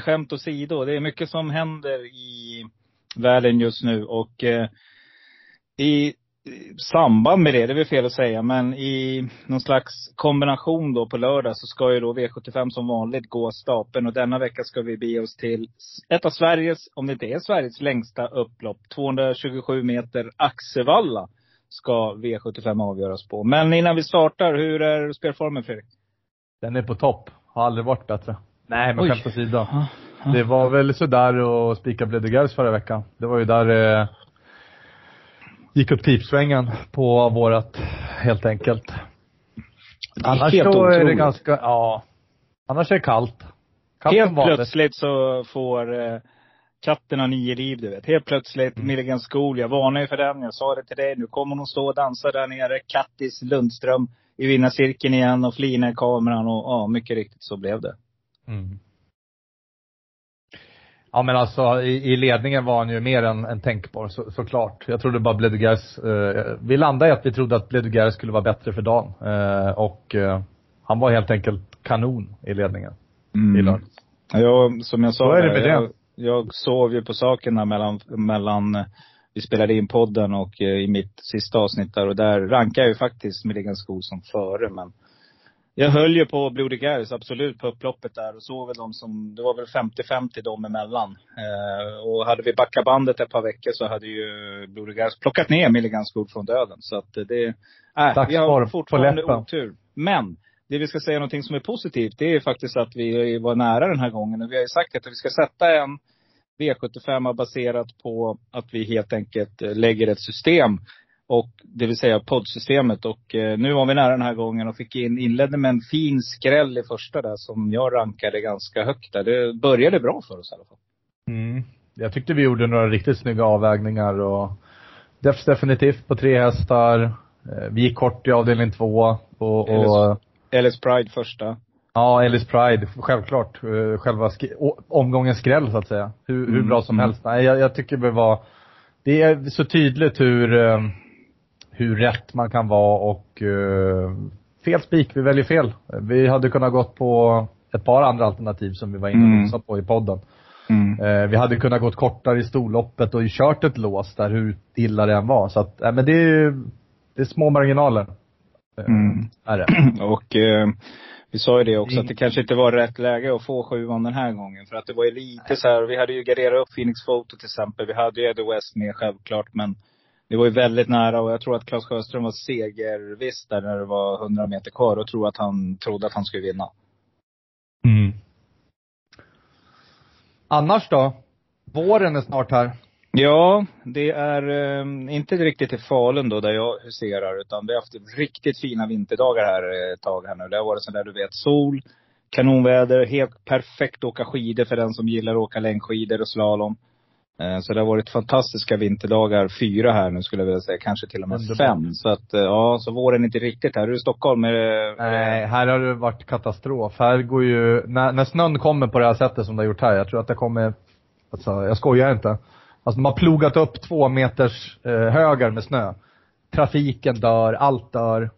Nej skämt åsido. Det är mycket som händer i världen just nu och eh, i samband med det, det är väl fel att säga, men i någon slags kombination då på lördag så ska ju då V75 som vanligt gå stapeln och denna vecka ska vi bege oss till ett av Sveriges, om det inte är Sveriges längsta upplopp, 227 meter Axevalla ska V75 avgöras på. Men innan vi startar, hur är spelformen Fredrik? Den är på topp. Har aldrig varit bättre. Nej, men Oj. skämt åsido. Det var väl sådär att spika Bledugars förra veckan. Det var ju där det gick upp pipsvängen på vårat, helt enkelt. Annars helt så är det ganska, ja. Annars är det kallt. Kallt Helt plötsligt så får eh, katterna nio liv, du vet. Helt plötsligt, Mm. Milligan Skol, jag varnar ju för den. Jag sa det till dig. Nu kommer hon stå och dansa där nere. Kattis Lundström i vinnarcirkeln igen och flina i kameran. Och ja, mycket riktigt så blev det. Mm. Ja men alltså i, i ledningen var han ju mer än, än tänkbar, så, såklart. Jag trodde bara Bledugars, eh, vi landade i att vi trodde att Bledugars skulle vara bättre för dagen. Eh, och eh, han var helt enkelt kanon i ledningen i lördags. Ja, Jag, som jag sa, är det med det. jag, jag sov ju på saken där mellan, mellan eh, vi spelade in podden och eh, i mitt sista avsnitt där. Och där rankar jag ju faktiskt Milligan Skol som före. Men jag höll ju på Blodig Gais, absolut, på upploppet där. Och såg väl de som, det var väl 50-50 dem emellan. Eh, och hade vi backat bandet ett par veckor så hade ju Blodig Gais plockat ner Milligan Skol från döden. Så att det, äh, vi har fortfarande otur. Men det vi ska säga någonting som är positivt, det är faktiskt att vi var nära den här gången. Och vi har ju sagt att vi ska sätta en V75 baserat på att vi helt enkelt eh, lägger ett system. Och det vill säga poddsystemet. Och eh, nu var vi nära den här gången och fick in, inledde med en fin skräll i första där som jag rankade ganska högt där. Det började bra för oss i alla fall. Mm. Jag tyckte vi gjorde några riktigt snygga avvägningar och def- definitivt på tre hästar. Eh, Vi gick kort i avdelning två och, och Ellis Pride första. ja, Ellis Pride, självklart. eh, Själva sk- omgångens skräll så att säga. Hur, hur Mm, bra som mm. helst. Nej, jag, jag tycker det var, det är så tydligt hur, hur rätt man kan vara och eh, fel spik, vi väljer fel. Vi hade kunnat gått på ett par andra alternativ som vi var inne och Mm. nosade på i podden. Mm. Eh, vi hade kunnat gått kortare i storloppet och kört ett lås där hur illa det än var. Så att, eh, men det är det är små marginaler. Eh, Mm. Är det. Och eh, vi sa ju det också, Mm. att det kanske inte var rätt läge att få sjuan den här gången. För att det var ju lite så här, vi hade ju garderat upp Phoenix Photo till exempel. Vi hade ju Eddie West med självklart, men det var ju väldigt nära och jag tror att Claes Sjöström var segerviss där när det var 100 meter kvar och tror att han trodde att han skulle vinna. Mm. Annars då? Våren är snart här. Ja, det är eh, inte riktigt i Falun då där jag huserar, utan vi har haft riktigt fina vinterdagar här ett tag här nu. Det har varit sådär du vet, sol, kanonväder, helt perfekt att åka skidor för den som gillar att åka längdskidor och slalom. Eh, så det har varit fantastiska vinterdagar, fyra här nu skulle jag vilja säga, kanske till och med Underbart. fem. Så att, eh, ja, så våren är inte riktigt här. Är du i Stockholm? Är det, Nej, här har det varit katastrof. Här går ju, när, när snön kommer på det här sättet som det har gjort här, jag tror att det kommer, alltså jag skojar inte. Alltså de har plogat upp två meters eh, högar med snö. Trafiken dör, allt dör.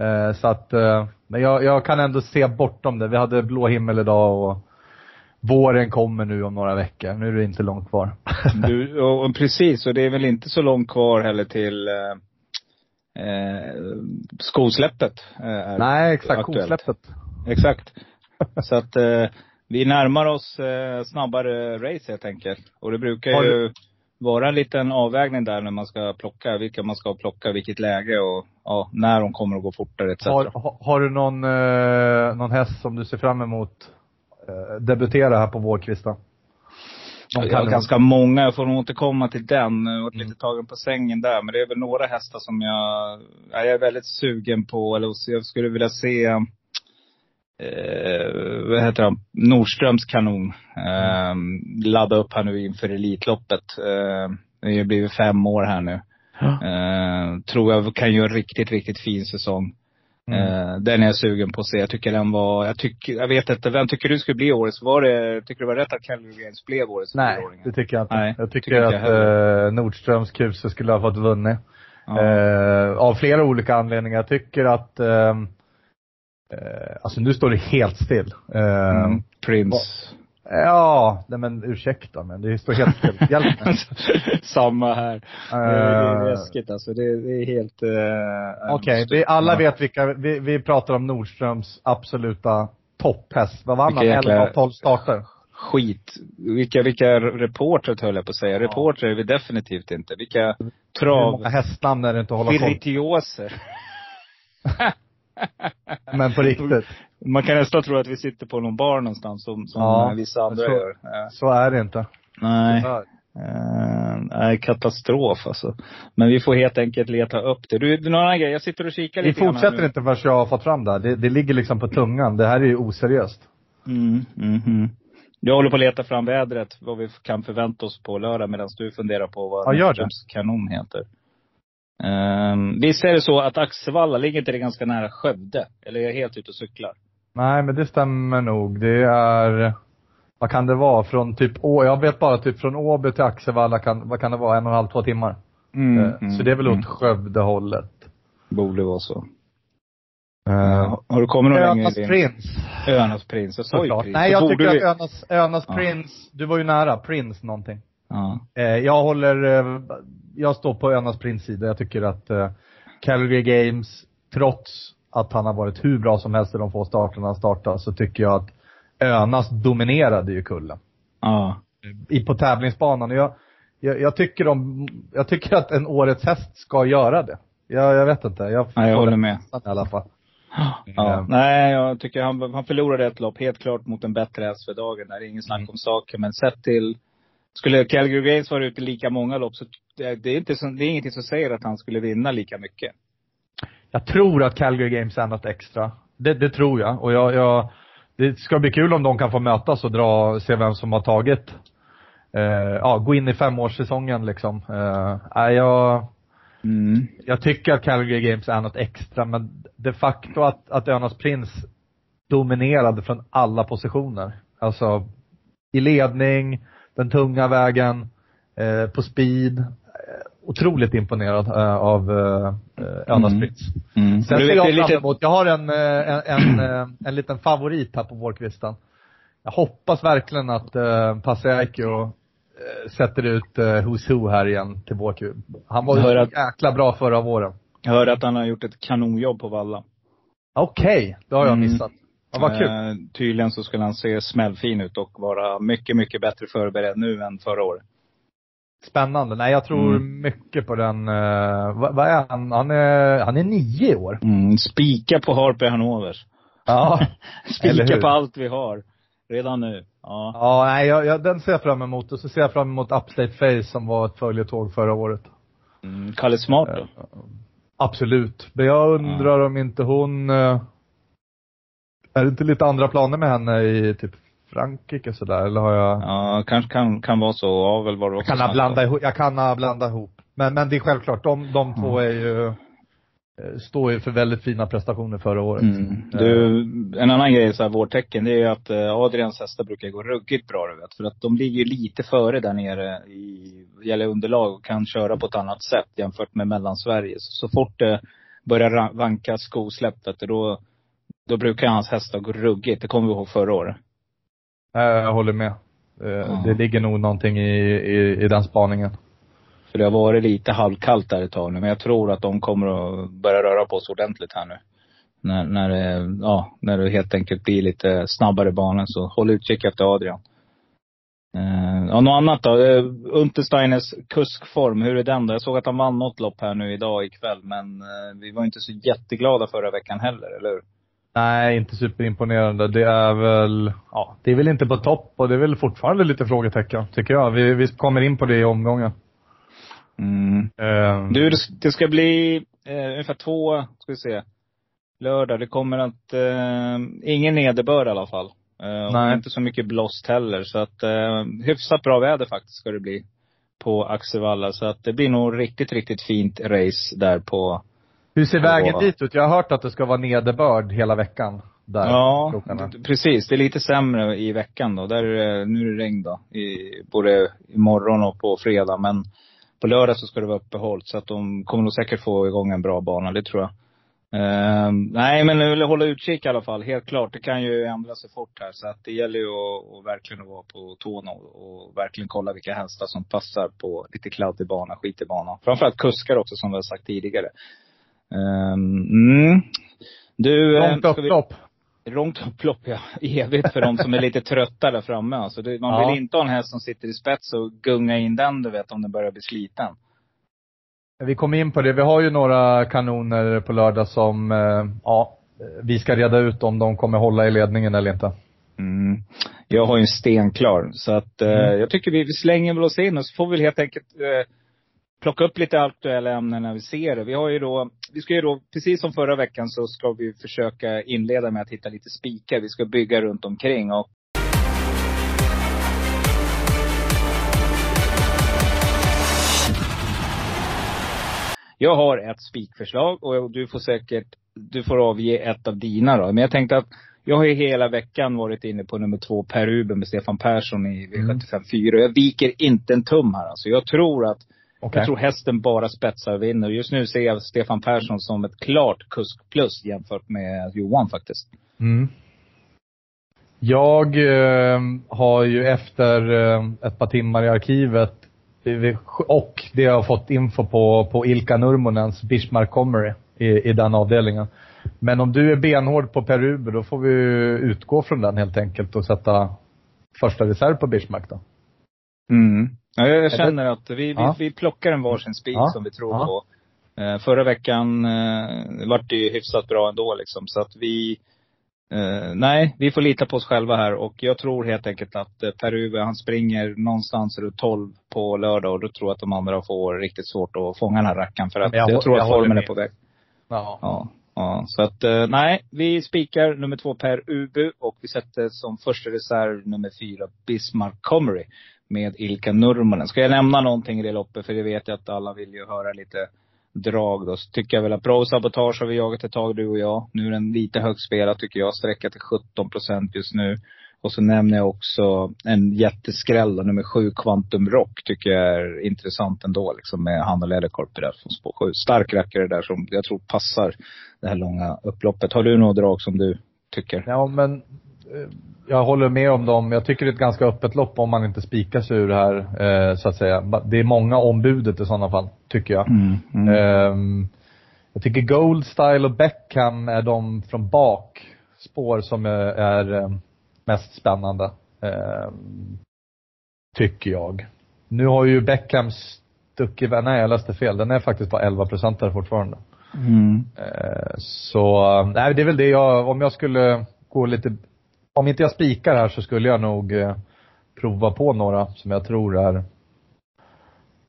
Eh, så att, eh, men jag, jag kan ändå se bortom det. Vi hade blå himmel idag och våren kommer nu om några veckor. Nu är det inte långt kvar. Du, och, precis, och det är väl inte så långt kvar heller till eh, eh, skosläppet. Eh, är Nej, exakt. aktuellt. Kosläppet. Exakt. Så att eh, vi närmar oss eh, snabbare race helt enkelt. Och det brukar Har ju vara en liten avvägning där när man ska plocka, vilka man ska plocka, vilket läge och ja, när de kommer att gå fortare etc. Har, har, har du någon, eh, någon häst som du ser fram emot eh, debutera här på vårkvisten. De Jag kan har ganska många, jag får nog återkomma till den. Jag har varit Mm. lite tagen på sängen där. Men det är väl några hästar som jag, ja, jag är väldigt sugen på. Eller så jag skulle vilja se, eh, vad heter han, Nordströms kanon. Eh, ladda upp här nu inför Elitloppet. Eh, det har blivit fem år här nu. Eh, tror jag kan göra en riktigt, riktigt fin säsong. Mm. Eh, den är jag sugen på att se. Jag tycker den var, jag tycker, jag vet inte, vem tycker du skulle bli årets? Var det, tycker du var rätt att Calgary Games blev årets Nej, det tycker jag inte. Nej, jag tycker, tycker att jag eh, Nordströms kuse skulle ha fått vunnit. Ja. Eh, av flera olika anledningar. Jag tycker att, ehm, eh, alltså nu står det helt still. Eh, Mm. Prince. Ja, nej men ursäkta men det står helt still. Hjälp. Samma här. Det är, det är läskigt alltså. Det, det är helt... Uh, Okej, vi alla vet vilka, vi, vi pratar om Nordströms absoluta topphäst. Vad vann han? Vilka jäkla- 11 av 12 starter. Skit. Vilka, vilka reportrar höll jag på att säga. Reportrar är vi definitivt inte. Vilka trav... hästnamn är det inte att hålla koll Virtuoser. Men på riktigt. Man kan nästan tro att vi sitter på någon bar någonstans som, som Ja, eh, vissa andra så- gör. Eh, Så är det inte. nej. Tyvärr. Eh, nej, katastrof alltså. Men vi får helt enkelt leta upp det. Du, någon annan grej. Jag sitter och kikar Vi lite här fortsätter inte förrän jag har fått fram det här. Det, det ligger liksom på tungan. Det här är ju oseriöst. Mm, mm, mm. Jag håller på att leta fram vädret, vad vi kan förvänta oss på lördag medan du funderar på vad Ja, kanon heter. Um, visst är det så att Axevalla, ligger inte det ganska nära Skövde? Eller är jag helt ute och cyklar? Nej, men det stämmer nog. Det är, vad kan det vara? Från typ, Å- jag vet bara typ från Åby till Axevalla kan, vad kan det vara? En och en halv, två timmar. Eh, Så det är väl åt Skövdehållet. Borde vara så. Uh, Har du kommit någon längre Önas prins. Önas prins. Jag sa ju prins. Nej, jag tycker vi- att Önas, Önas Ja. prins, du var ju nära, prins någonting. Ja. Eh, jag håller, jag står på Önas prins sida. Jag tycker att Calgary Games, trots att han har varit hur bra som helst i de få starterna han startade, så tycker jag att Önas dominerade ju kullen. Ja. I, på tävlingsbanan. Jag, jag, jag, tycker om, jag tycker att en årets häst ska göra det. Jag, jag vet inte. Jag, Nej, jag håller med. I alla fall. Ja. Mm. Nej, jag tycker han, han förlorade ett lopp helt klart mot en bättre häst för dagen. Det är ingen snack om saken. Men sett till, skulle Calgary Games vara ute i lika många lopp så det, det är inte så, det är ingenting som säger att han skulle vinna lika mycket. Jag tror att Calgary Games är något extra. Det, det tror jag. Och jag, jag, det ska bli kul om de kan få mötas och dra, se vem som har tagit, eh, ja, gå in i femårssäsongen liksom. Eh, jag, Mm. jag tycker att Calgary Games är något extra, men de facto att, att Önas Prins dominerade från alla positioner. Alltså, i ledning, den tunga vägen, eh, på speed. Otroligt imponerad eh, av eh, Önas Mm. Prins. Mm. Sen Du ser jag fram lite, emot, jag har en, en, en, en liten favorit här på vårkvisten. Jag hoppas verkligen att uh, Pasiaikio uh, sätter ut uh, Who's Who här igen till vårkul. Han var ju att- jäkla bra förra våren. jag hörde att han har gjort ett kanonjobb på Valla. Okej, det har jag Mm. missat. Ja, vad kul. Eh, tydligen så skulle han se smällfin ut och vara mycket, mycket bättre förberedd nu än förra året. Spännande. Nej, jag tror Mm. mycket på den. Uh, vad, vad är han? Han är, han är nio år. Mm. Spika på Harper Hanover. Ja. Spika på allt vi har. Redan nu. Ja. Ja, nej, jag, jag, den ser jag fram emot. Och så ser jag fram emot Upstate Face som var ett följetåg förra året. Mm. Kalle Smart då? Absolut. Men jag undrar om inte hon, eh, är det inte lite andra planer med henne i typ Frankrike sådär, eller har jag, Ja, kanske kan, kan vara så. Ja, väl var det jag också kan ha blandat ihop, jag kan ha blandat ihop. Men, men det är självklart, de, de två är ju, eh, står ju för väldigt fina prestationer förra året. Mm. Du, en annan grej så här, vårtecken, det är att eh, Adrians hästar brukar gå ruggigt bra du vet. För att de ligger lite före där nere i, gäller underlag och kan köra på ett annat sätt jämfört med Mellansverige. Så, så fort det börjar vanka skosläpp, vet du, då, då brukar hans hästar gå ruggigt. Det kommer vi ihåg förra året. Eh, Jag håller med. Eh, Det ligger nog någonting i, i, i den spaningen. För det har varit lite halvkallt där ett tag nu. Men jag tror att de kommer att börja röra på sig ordentligt här nu. När, när, det, ja, när det helt enkelt blir lite snabbare banor. Så håll utkik efter Adrian. Uh, ja, något annat då? Uh, Untersteiners kuskform, hur är den då? Jag såg att han vann något lopp här nu idag ikväll. Men eh, vi var inte så jätteglada förra veckan heller, eller hur? Nej, inte superimponerande. Det är väl, ja, det är väl inte på topp och det är väl fortfarande lite frågetecken, tycker jag. Vi, vi kommer in på det i omgången. Mm. Ehm, Du, det- ska bli eh, ungefär två, ska vi se, lördag. Det kommer att, eh, ingen nederbörd i alla fall. Eh, Nej. inte så mycket blåst heller. Så att, eh, hyfsat bra väder faktiskt ska det bli på Axevalla. Så att det blir nog riktigt, riktigt fint race där på, hur ser vägen dit ut? Jag har hört att det ska vara nederbörd hela veckan. Där, Ja, krokarna. precis. Det är lite sämre i veckan då. Där är det, nu är det regn då. I, både imorgon och på fredag. Men på lördag så ska det vara uppehåll. Så att de kommer nog säkert få igång en bra bana, det tror jag. Ehm, nej, men jag vill hålla utkik i alla fall. Helt klart. Det kan ju ändra sig fort här. Så att det gäller ju att, att verkligen vara på tårna och, och verkligen kolla vilka hästar som passar på lite kladdig bana, skitig bana. Framförallt kuskar också som vi har sagt tidigare. Ehm, mm. Du, eh, Långt vi- upplopp. Långt upplopp ja. Evigt för de som är lite trötta där framme. Alltså det, man Ja. vill inte ha en häst som sitter i spets och gunga in den du vet om den börjar bli sliten. Vi kommer in på det. Vi har ju några kanoner på lördag som, eh, ja, vi ska reda ut om de kommer hålla i ledningen eller inte. Mm. Jag har ju en stenklar. Så att eh, Mm. jag tycker vi, vi slänger väl oss in och så får vi helt enkelt eh, plocka upp lite aktuella ämnen när vi ser det. Vi har ju då, vi ska ju då, precis som förra veckan så ska vi försöka inleda med att hitta lite spikar. Vi ska bygga runt omkring och Jag har ett spikförslag och du får säkert, du får avge ett av dina då. Men jag tänkte att jag har ju hela veckan varit inne på nummer två Per Ruben med Stefan Persson i V75 4. Jag viker inte en tum här alltså. Jag tror att, Okej. jag tror hästen bara spetsar och vinner. Just nu ser jag Stefan Persson som ett klart kusk plus jämfört med Johan faktiskt. Mm. Jag eh, har ju efter eh, ett par timmar i arkivet eh, och det jag har fått info på, på Ilka Nurmonens Bismarck Comrie i, i den avdelningen. Men om du är benhård på Per Uber, då får vi utgå från den helt enkelt och sätta första reserv på Bismarck då. Mm. Ja, jag, känner att vi, vi, Ja. vi plockar en varsin spik Ja. som vi tror Ja. på. Eh, förra veckan eh, vart det ju hyfsat bra ändå liksom. Så att vi, eh, nej, vi får lita på oss själva här. Och jag tror helt enkelt att eh, Per-Uwe, han springer någonstans runt 12 på lördag. Och då tror jag att de andra får riktigt svårt att fånga den här rackaren. För att Jag jag, tror jag att formen är på väg. Ja. Ja. Ja, så att eh, nej, vi spikar nummer två Per Ubu och vi sätter som första reserv nummer fyra Bismarck Comrie med Ilka Nurmonen. Ska jag nämna någonting i det loppet? För det vet jag att alla vill ju höra lite drag då. Så tycker jag väl att Pro Sabotage har vi jagat ett tag du och jag. Nu är den lite högt spelad tycker jag. Sträcka till 17 procent just nu. Och så nämner jag också en jätteskräll då, nummer sju Quantum Rock. Tycker jag är intressant ändå liksom med Hanna Läderkorpi där från spår sju. Stark rackare där som jag tror passar det här långa upploppet. Har du några drag som du tycker? Ja, men jag håller med om dem. Jag tycker det är ett ganska öppet lopp om man inte spikar sig ur det här, eh, så att säga. Det är många ombudet i sådana fall, tycker jag. Mm, mm. Ehm, jag tycker Gold Style och Beckham är de från bak spår som är, eh, mest spännande. Ehm, tycker jag. Nu har ju Beckham stuckit nej jag läste fel. Den är faktiskt bara 11 där fortfarande. Mm. Eh, Så, nej det är väl det jag, om jag skulle gå lite, om inte jag spikar här så skulle jag nog eh, prova på några som jag tror är,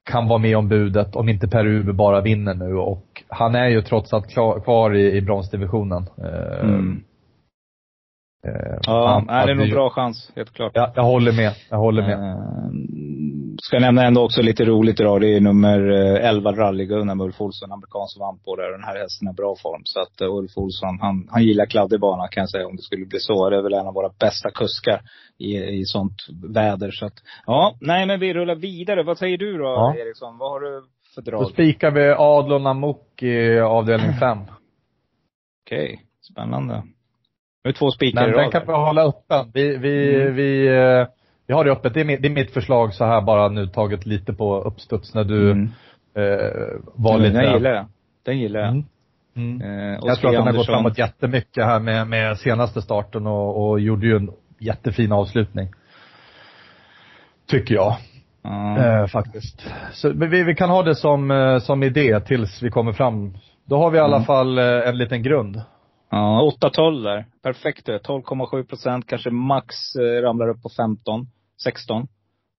kan vara med om budet, om inte Per Uwe bara vinner nu och han är ju trots allt klar, kvar i, i bronsdivisionen. Eh, Mm. eh, Ja, han nej, det är nog bra chans, helt klart. Ja, jag håller med, jag håller med. Eh, ska nämna ändå också lite roligt idag. Det är nummer eh, 11 Rally-Gunnar med Ulf Olsson, amerikan som vann på det. Den här hästen är bra form. Så att uh, Ulf Olsson, han, han gillar kladdig bana kan jag säga om det skulle bli så. Det är väl en av våra bästa kuskar i, i sånt väder. Så att, ja, nej men vi rullar vidare. Vad säger du då Ja. Eriksson? Vad har du för Då drag? spikar vi Adlon Namuk i avdelning 5. Okej, spännande. Nu är två spikar i Men den rad. kan vi hålla öppen. Vi, vi, Mm. vi, vi har det öppet. Det är, mitt, det är mitt förslag så här bara nu taget lite på uppstuds när du Mm. eh, var Den lite... gillar jag. Den gillar jag. Mm. Mm. Eh, Jag tror att den har gått framåt jättemycket här med, med senaste starten och, och gjorde ju en jättefin avslutning. Tycker jag. Ja. Eh, faktiskt. Så men vi, vi kan ha det som, eh, som idé tills vi kommer fram. Då har vi i alla Mm. fall eh, en liten grund. Ja, 8-12 där. Perfekt det. 12,7 procent. Kanske max eh, ramlar upp på 15, 16.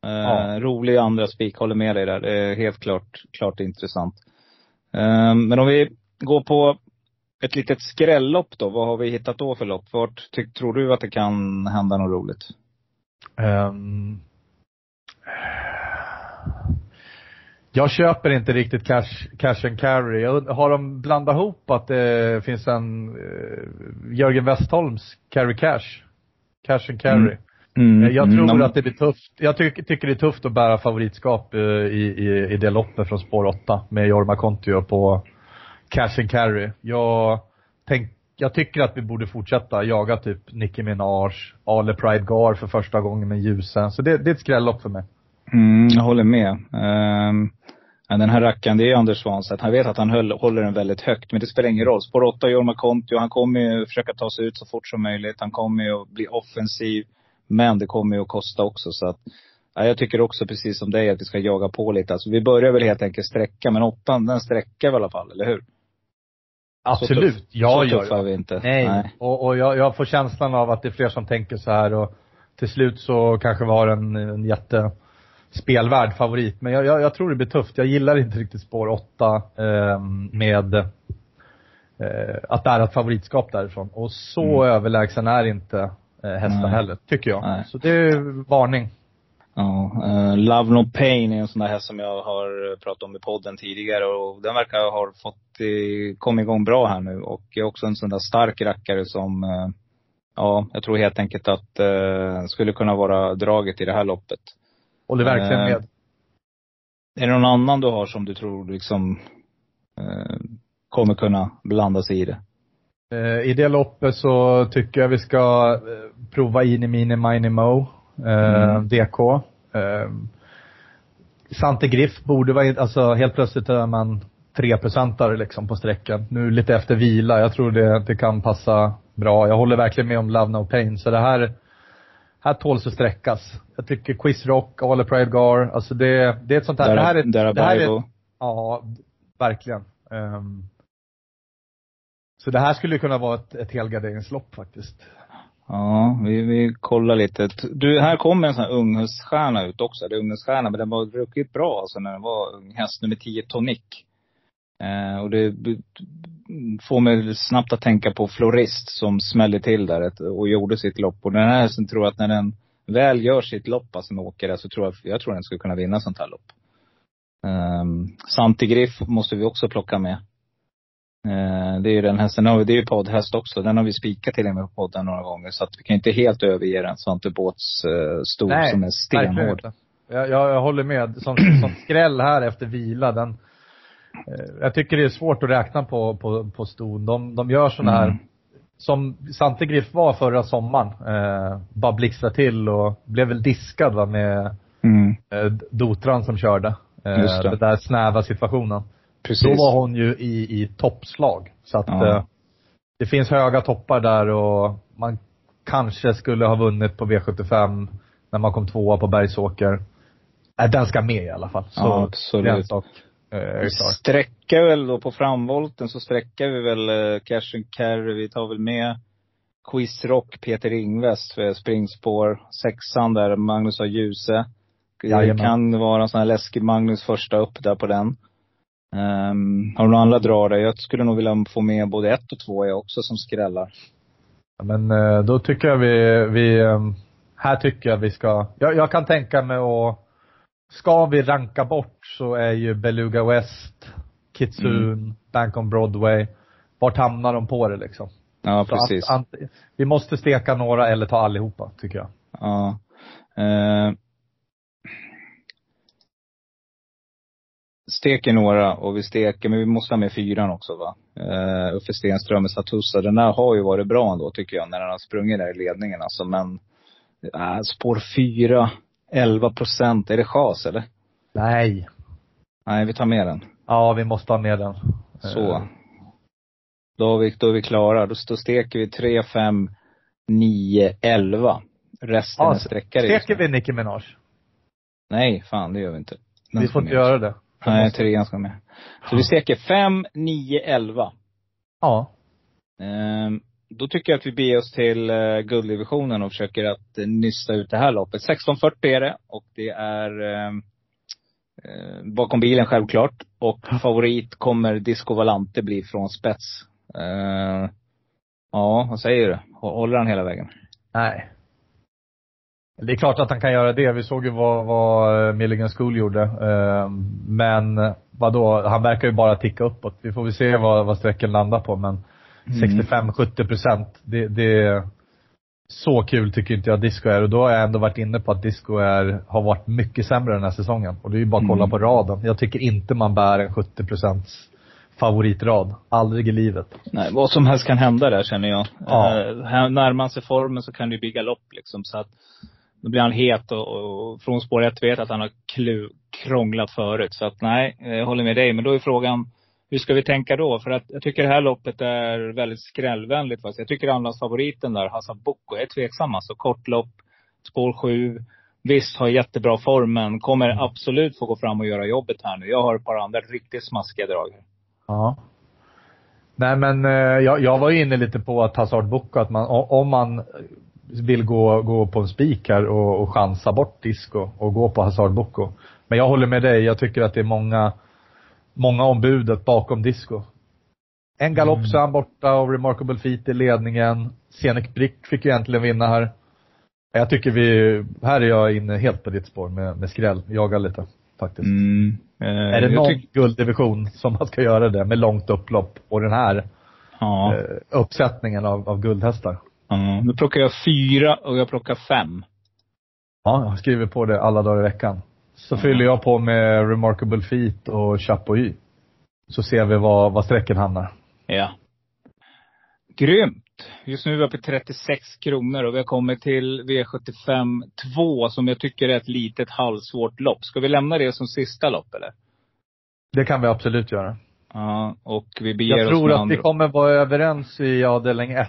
Eh, Ja. Rolig andra spik, håller med dig där. Det är helt klart, klart intressant. Eh, men om vi går på ett litet skrällopp då. Vad har vi hittat då för lopp? Vart ty- tror du att det kan hända något roligt? Ehm, jag köper inte riktigt cash, cash and carry. Jag Har de blandat ihop att det finns en uh, Jörgen Westholms carry cash? Cash and carry. Mm. Eh, Jag Mm, tror ja, att det blir tufft. Jag tycker, tycker det är tufft att bära favoritskap eh, i, i, i det loppet från spår 8 med Jorma Kontio på cash and carry. Jag, tänk, jag tycker att vi borde fortsätta jaga typ Nicki Minaj, Ale Pride Gar för första gången med ljusen. Så det, det är ett skrällopp för mig. Mm, jag håller med. Ja, den här rackaren, det är Anders Svanstedt. Han vet att han höll, håller den väldigt högt. Men det spelar ingen roll. Spår 8, Jorma Kontio, han kommer ju försöka ta sig ut så fort som möjligt. Han kommer ju att bli offensiv. Men det kommer ju att kosta också. Så att, ja, jag tycker också precis som dig att vi ska jaga på lite. Alltså, vi börjar väl helt enkelt sträcka. Men åttan, den sträcker väl i alla fall, eller hur? Absolut. Så tuff, ja, så ja, tuffa ja. vi inte. Nej. Och, och jag, jag får känslan av att det är fler som tänker så här och till slut så kanske vi har en, en jätte spelvärd favorit. Men jag, jag, jag tror det blir tufft. Jag gillar inte riktigt spår 8 ehm, med eh, att det är ett favoritskap därifrån. Och så överlägsen är inte eh, hästen Nej. heller, tycker jag. Nej. Så det är varning. Ja, eh, Love No Pain är en sån där häst som jag har pratat om i podden tidigare och den verkar ha fått, eh, kommit igång bra här nu och är också en sån där stark rackare som, eh, ja, jag tror helt enkelt att eh, skulle kunna vara draget i det här loppet. Håller verkligen med. Är det någon annan du har som du tror liksom kommer kunna blanda sig i det? Eh, I det loppet så tycker jag vi ska eh, prova in i Mini Mini Mo, Mm. DK. Eh, Sante Griff borde vara, alltså helt plötsligt är man 3% liksom på sträckan. Nu lite efter vila. Jag tror det, det kan passa bra. Jag håller verkligen med om Love No Pain. Så det här, här tåls att sträckas. Jag tycker Quiz Rock, All Pride Gar, alltså det, det är ett sånt här, det här är, Dara det här är. Ja, verkligen. Ehm, så det här skulle kunna vara ett, ett helgarderingslopp faktiskt. Ja, vi, vi kollar lite. Du, här kommer en sån här unghäststjärna ut också. Det är unghäststjärna, men den var ruckigt bra alltså när den var. Häst nummer 10, Tonic. Eh, och det får mig snabbt att tänka på Florist som smällde till där och gjorde sitt lopp. Och den här hästen tror jag att när den väl gör sitt lopp, alltså med åker där, så tror jag, jag tror den skulle kunna vinna sånt här lopp. Ehm, um, Santi Griff måste vi också plocka med. Eh, det är ju den hästen, det är ju poddhäst också. Den har vi spikat till och med på podden några gånger. Så att vi kan inte helt överge den Svante Båths eh, stor som är stenhård. Jag, jag, jag håller med. Som, som skräll här efter vila, den, eh, jag tycker det är svårt att räkna på, på, på ston. De, de gör sådana här, Mm. som Sante Griff var förra sommaren, eh, bara blixtrade till och blev väl diskad va, med Mm, eh, Dotran som körde. Eh, Just det. Den där snäva situationen. Precis. Då var hon ju i, i toppslag. Så att Ja. eh, det finns höga toppar där och man kanske skulle ha vunnit på V75 när man kom tvåa på Bergsåker. Äh, den ska med i alla fall. Så Ja, absolut. sak eh. Sträckar väl då på framvolten så sträckar vi väl eh, Cash and Carry. Vi tar väl med Quiz Rock, Peter Ingves för springspår. Sexan där, Magnus har Ljuse. Det Jajamän. kan vara en sån här läskig Magnus första upp där på den. Ehm, har du några andra drar där? Jag skulle nog vilja få med både ett och två jag också som skrällar. Ja, Men eh, då tycker jag vi, vi eh, här tycker jag vi ska, jag, jag kan tänka mig att, ska vi ranka bort så är ju Beluga West, Kitsune, Mm. Bank on Broadway, vart hamnar de på det liksom? Ja, Så precis. Att, att, vi måste steka några eller ta allihopa, tycker jag. Ja. Eh, steker några och vi steker, men vi måste ha med fyran också va? Eh, Uffe Stenström med Satussa. Den där har ju varit bra ändå tycker jag, när den har sprungit där i ledningen alltså. Men äh, spår fyra, 11 procent. Är det chas eller? Nej. Nej, vi tar med den. Ja, vi måste ha med den. Så. Då, har vi, då är vi klara. Då, då steker vi 3, 5, 9, 11. Resten Ja, är sträckare. Steker vi Nicki Minaj? Nej, fan det gör vi inte. Den Vi får inte göra det. Nej, trean ska med. Så vi steker 5, 9, 11. Ja. Ehm, då tycker jag att vi beger oss till eh, gulddivisionen och försöker att eh, nysta ut det här loppet. 16.40 är det och det är ehm, eh, bakom bilen självklart. Och favorit kommer Disco Valante bli från spets. Eh, ja, vad säger du? Hå- Håller han hela vägen? Nej. Det är klart att han kan göra det. Vi såg ju vad, vad eh, Milligan School gjorde. Eh, Men vadå, han verkar ju bara ticka uppåt. Vi får väl se vad, vad sträcken landar på men 65-70 procent, det, det är så kul tycker inte jag Disco är. Och då har jag ändå varit inne på att Disco är, har varit mycket sämre den här säsongen. Och det är ju bara att kolla Mm. på raden. Jag tycker inte man bär en 70 procents favoritrad. Aldrig i livet. Nej, vad som helst kan hända där känner jag. Ja. Eh, närmar man sig formen så kan det bli galopp liksom. Så att då blir han het och, och från spår ett vet att han har klu, krånglat förut. Så att nej, jag håller med dig. Men då är frågan, hur ska vi tänka då? För att jag tycker det här loppet är väldigt skrällvänligt. Fast jag tycker andrahandsfavoriten där, Hassan Boko, är tveksam. Alltså kort lopp, spår sju. Visst, har jättebra form, men kommer absolut få gå fram och göra jobbet här nu. Jag har ett par andra riktigt smaskiga drag. Ja. Nej men eh, jag, jag var ju inne lite på att Hazard Boko, att man, om man vill gå, gå på en spik här och, och chansa bort disco och gå på Hazard Boko. Men jag håller med dig, jag tycker att det är många, många ombudet bakom disco. En galopp så är han borta och Remarkable Feet i ledningen. Scenic Brick fick ju äntligen vinna här. Jag tycker vi, här är jag inne helt på ditt spår med, med skräll. Jagar lite, faktiskt. Mm. Eh, Är det jag någon gulddivision som man ska göra det med långt upplopp och den här Ja. eh, uppsättningen av, av guldhästar? Ja. Nu plockar jag fyra och jag plockar fem. Ja, jag skriver på det alla dagar i veckan. Så fyller jag på med Remarkable Feet och Chapuis. Så ser vi var, var strecken hamnar. Ja. Grymt! Just nu är vi uppe i 36 kronor och vi har kommit till V75 2 som jag tycker är ett litet halvsvårt lopp. Ska vi lämna det som sista lopp eller? Det kan vi absolut göra. Ja, och vi beger Jag oss tror att andra. vi kommer vara överens i avdelning 1.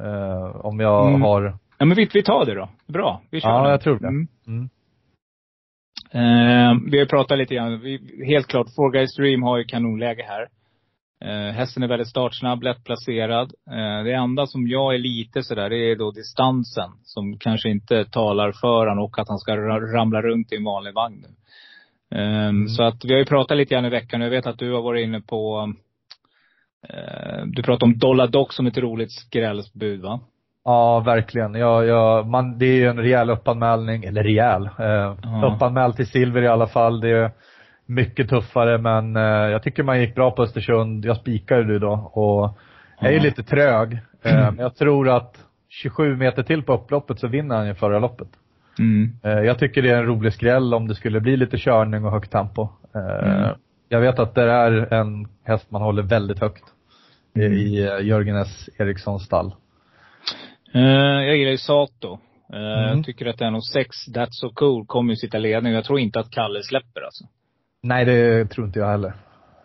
Eh, om jag Mm. har... Ja men vi, vi tar det då. Bra. Vi kör Ja, nu. jag tror det. Mm. Mm. Eh, vi har pratat lite grann. Vi, helt klart, Four Guys Dream har ju kanonläge här. Eh, hästen är väldigt startsnabb, lätt placerad. Eh, det enda som jag är lite sådär, det är då distansen. Som kanske inte talar för han och att han ska ra- ramla runt i en vanlig vagn nu. Eh, Så att vi har ju pratat lite grann i veckan. Jag vet att du har varit inne på du pratade om Dollar Dock som ett roligt skrällsbud va? Ja, verkligen. Jag, jag, man, det är ju en rejäl uppanmälning, eller rejäl. Eh, Ja. Uppanmäld till silver i alla fall. Det är mycket tuffare men eh, jag tycker man gick bra på Östersund. Jag spikade du då och jag är ju Ja. lite trög. Eh, men jag tror att 27 meter till på upploppet så vinner han ju förra loppet. Mm. Eh, jag tycker det är en rolig skräll om det skulle bli lite körning och högt tempo. Eh, Mm. Jag vet att det är en häst man håller väldigt högt i, Mm. i eh, Jörgen S. Erikssons stall. Eh, jag gillar ju Sato. Eh, Mm. Jag tycker att den och 6 That's So Cool kommer ju sitta ledning. Jag tror inte att Kalle släpper alltså. Nej, det tror inte jag heller.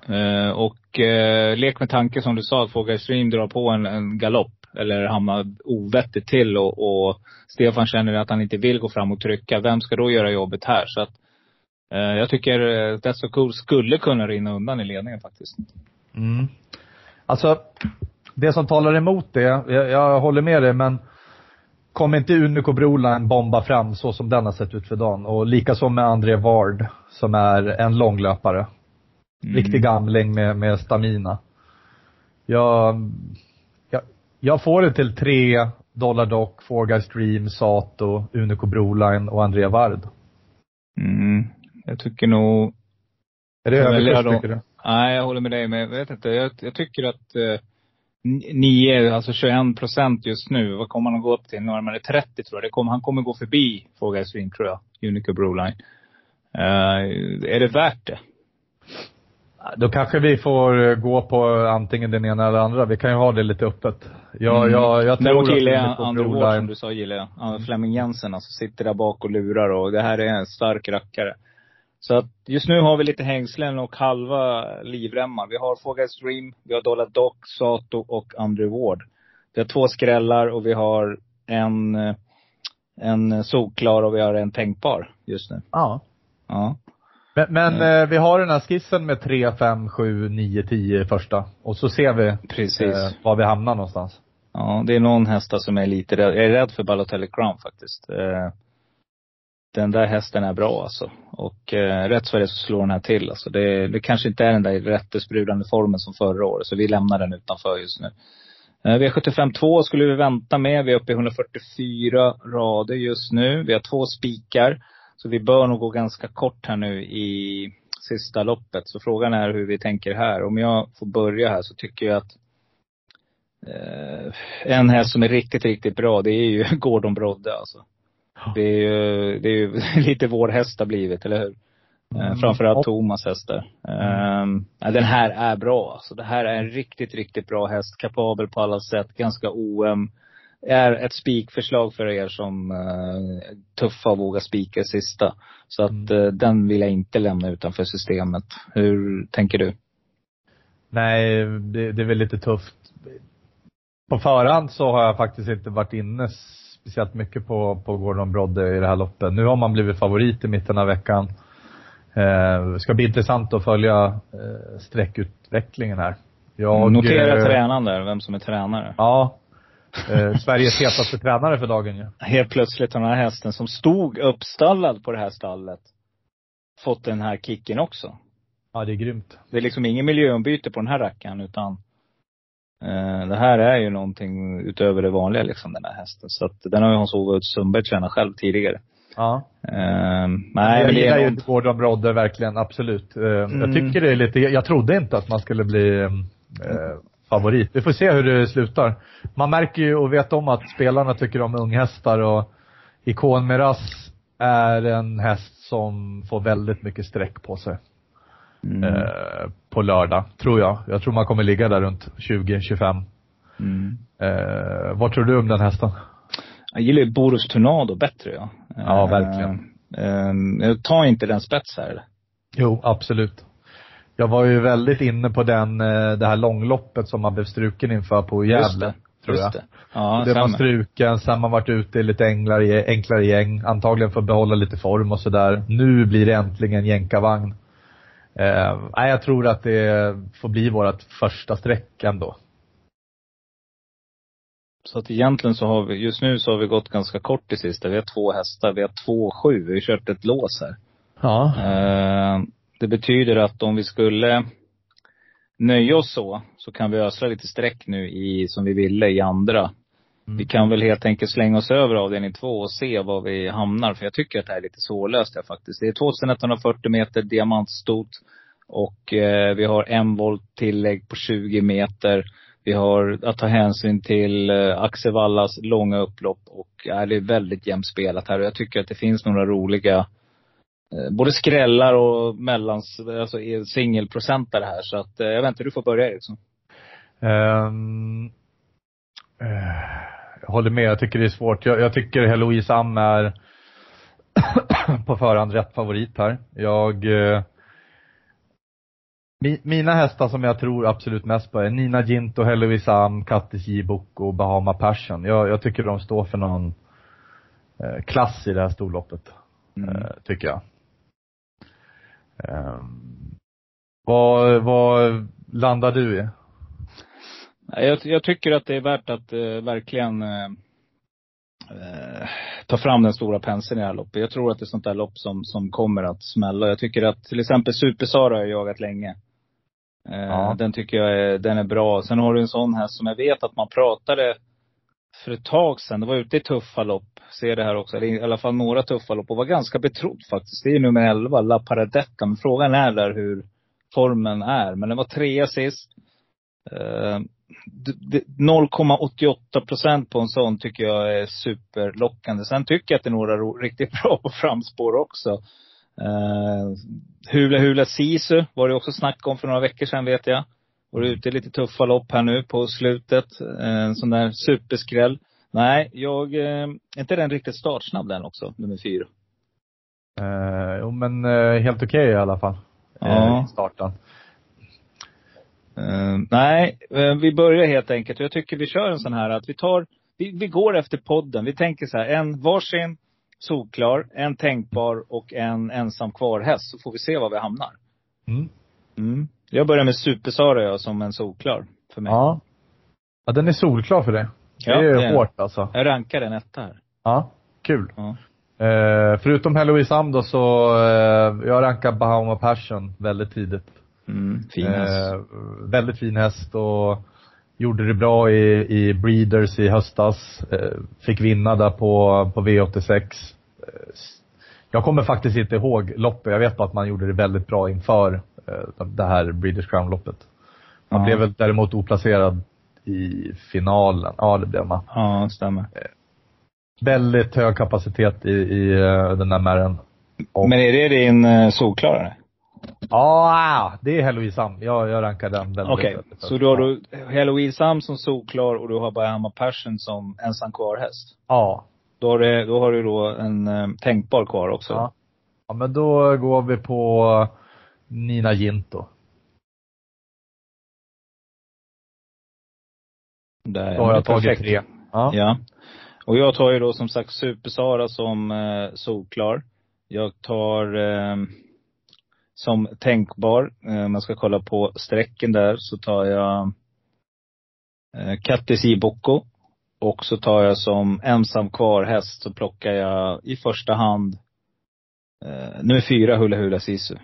Eh, och eh, lek med tanke som du sa att Fågel Stream drar på en, en galopp. Eller hamnar ovettigt till och, och Stefan känner att han inte vill gå fram och trycka. Vem ska då göra jobbet här? Så att eh, jag tycker eh, That's So Cool skulle kunna rinna undan i ledningen faktiskt. Mm. Alltså, det som talar emot det, jag, jag håller med dig, men kommer inte Unico Broline bomba fram så som den har sett ut för dagen? Och likaså med André Ward, som är en långlöpare. Mm. Riktig gamling med, med stamina. Jag, jag, jag får det till tre Dollar Dock, Four Guys Dream, Sato, Unico Broline och André Ward. Mm. Jag tycker nog Är det överkurs tycker du? Nej, jag håller med dig. Men jag vet inte. Jag, jag tycker att eh, ni- nio, alltså 21 procent just nu. Vad kommer han att gå upp till? Närmare 30 tror jag. Det kommer, han kommer gå förbi Four Swing tror jag. Unico Broline. Uh, är det värt det? Då kanske vi får eh, gå på antingen den ena eller andra. Vi kan ju ha det lite öppet. Jag, Mm. jag, jag tror Däremot gillar jag Broline- som du sa, gillar jag. Mm. Flemming Jensen alltså, sitter där bak och lurar och det här är en stark rackare. Så att just nu har vi lite hängslen och halva livremmar. Vi har Fågels Dream, vi har Dollar Dock, Sato och Andrew Ward. Vi har två skrällar och vi har en, en solklar och vi har en tänkbar just nu. Ja. Ja. Men, men eh, vi har den här skissen med 3, 5, 7, 9, 10 första. Och så ser vi Precis. eh, var vi hamnar någonstans. Ja, det är någon hästar som är lite rädd. Jag är rädd för Balotelli Crown faktiskt. Eh, den där hästen är bra alltså. Och eh, rätt så är det så slår den här till alltså. Det, det kanske inte är den där rättesprudlande formen som förra året. Så vi lämnar den utanför just nu. Eh, V75 2 skulle vi vänta med. Vi är uppe i 144 rader just nu. Vi har två spikar. Så vi bör nog gå ganska kort här nu i sista loppet. Så frågan är hur vi tänker här. Om jag får börja här så tycker jag att eh, en häst som är riktigt, riktigt bra, det är ju Gordon Brodde alltså. Det är ju, det är ju lite vår häst har blivit, eller hur? Eh, Mm. framförallt Thomas hästar. Um, ja, den här är bra alltså. Det här är en riktigt, riktigt bra häst. Kapabel på alla sätt. Ganska oöm. Är ett spikförslag för er som uh, tuffa och våga spika sista. Så att eh, den vill jag inte lämna utanför systemet. Hur tänker du? Nej, det, det är väl lite tufft. På förhand så har jag faktiskt inte varit inne speciellt mycket på, på Gordon Brodde i det här loppet. Nu har man blivit favorit i mitten av veckan. Eh, ska bli intressant att följa eh, sträckutvecklingen här. Jag, Notera eh, tränaren där, vem som är tränare. Ja. Eh, Sveriges hetaste tränare för dagen ju. Helt plötsligt har den här hästen som stod uppstallad på det här stallet fått den här kicken också. Ja, det är grymt. Det är liksom ingen miljöombyte på den här rackaren utan det här är ju någonting utöver det vanliga liksom den här hästen. Så att den har ju Hans-Ove Sundberg tränat själv tidigare. Ja. Eh, nej jag gillar är ju något, Gordon Brodde verkligen, absolut. Eh, Mm. Jag tycker det är lite, jag trodde inte att man skulle bli eh, favorit. Vi får se hur det slutar. Man märker ju och vet om att spelarna tycker om unghästar och Ikon Miras är en häst som får väldigt mycket streck på sig. Mm, Eh, på lördag, tror jag. Jag tror man kommer ligga där runt 20-25. mm. Eh, vad tror du om den hästen? Jag gillar ju Boros Tornado bättre ja. Ja, Eh, verkligen. eh, jag tar inte den spets här? Jo, absolut. Jag var ju väldigt inne på den, eh, det här långloppet som man blev struken inför på Just Gävle. det. Tror Just jag. det. Ja, det var struken, sen man varit ute i lite enklare, enklare gäng. Antagligen för att behålla lite form och sådär. Nu blir det äntligen jänkarvagn. Eh, jag tror att det får bli vårt första streck ändå. Så att egentligen så har vi, just nu så har vi gått ganska kort i sista. Vi har två hästar, vi har två sju. Vi har kört ett lås här. Ja. Eh, det betyder att om vi skulle nöja oss så, så kan vi ösla lite streck nu i, som vi ville i andra. Mm. Vi kan väl helt enkelt slänga oss över avdelning två och se var vi hamnar. För jag tycker att det här är lite svårlöst här faktiskt. Det är 2140 meter diamantstot. Och eh, vi har en volt tillägg på 20 meter. Vi har att ta hänsyn till eh, Axel Wallas långa upplopp. Och eh, det är väldigt jämnt spelat här. Och jag tycker att det finns några roliga eh, både skrällar och mellans, alltså singelprocentare här. Så att eh, jag inte, du får börja Eriksson. Eh, jag håller med, jag tycker det är svårt. Jag, jag tycker Heloise Am är på förhand rätt favorit här. Jag eh, mi, Mina hästar som jag tror absolut mest på är Nina Ginto, Heloise Am, Kattis J-Book och Bahama Passion. Jag, jag tycker de står för någon eh, klass i det här storloppet. Mm. Eh, tycker jag. Ehm, vad, vad landar du i? Jag, jag tycker att det är värt att eh, verkligen eh, eh, ta fram den stora penseln i det här loppet. Jag tror att det är sånt där lopp som, som kommer att smälla. Jag tycker att till exempel Super-Sara har jag jagat länge. Eh, Ja. Den tycker jag är, den är bra. Sen har du en sån häst som jag vet att man pratade för ett tag sedan. Det var ute i tuffa lopp. Ser det här också. Eller i alla fall några tuffa lopp. Och var ganska betrodd faktiskt. Det är nummer 11, La Paradetta. Men frågan är där hur formen är. Men den var trea sist. Eh, 0,88 procent på en sån tycker jag är superlockande. Sen tycker jag att det är några riktigt bra på framspår också. Uh, Hula Hula Sisu var det också snack om för några veckor sedan vet jag. Var ute i lite tuffa lopp här nu på slutet. Eh, En sån där superskräll. Nej, jag, eh, är inte den riktigt startsnabb den också, nummer fyra? Eh, jo men eh, helt okej i alla fall. I starten. Eh, nej, eh, vi börjar helt enkelt. Jag tycker vi kör en sån här att vi tar, vi, vi går efter podden. Vi tänker så här, en varsin solklar, en tänkbar och en ensam kvar häst. Så får vi se var vi hamnar. Mm. Mm. Jag börjar med Supersara jag som en solklar för mig. Ja. Ja, den är solklar för det. Det Ja, det är den. hårt alltså. Jag rankar den etta här. Ja, kul. Ja. Eh, förutom Heloise Am då så, eh, jag rankar Bahama Passion väldigt tidigt. Mm, fin häst. Eh, väldigt fin häst och gjorde det bra i, i Breeders i höstas. Eh, fick vinna där på, på V86. Eh, jag kommer faktiskt inte ihåg loppet. Jag vet bara att man gjorde det väldigt bra inför eh, det här Breeders Crown-loppet. Man Ja. blev väl däremot oplacerad i finalen. Ja, det blev man. Ja, stämmer. Väldigt hög kapacitet i, i eh, den där märren. Och- Men är det din solklarare? Ja, det är Heloise Am. Jag, jag rankar den väldigt Okej, högt. så då har du Halloween Sam som solklar och du har Bahama Passion som ensam kvar häst. Ja. Då har du då, har du då en eh, tänkbar kvar också. Ja. Ja, men då går vi på Nina Ginto. Där, Då har det är jag tagit perfekt. tre. Ja. Ja. Och jag tar ju då som sagt Super-Sara som eh, solklar. Jag tar eh, som tänkbar, eh, om jag ska kolla på strecken där, så tar jag eh, Kattis Bocco. Och så tar jag som ensam kvar häst så plockar jag i första hand eh, nummer fyra Hula Hula Sisu.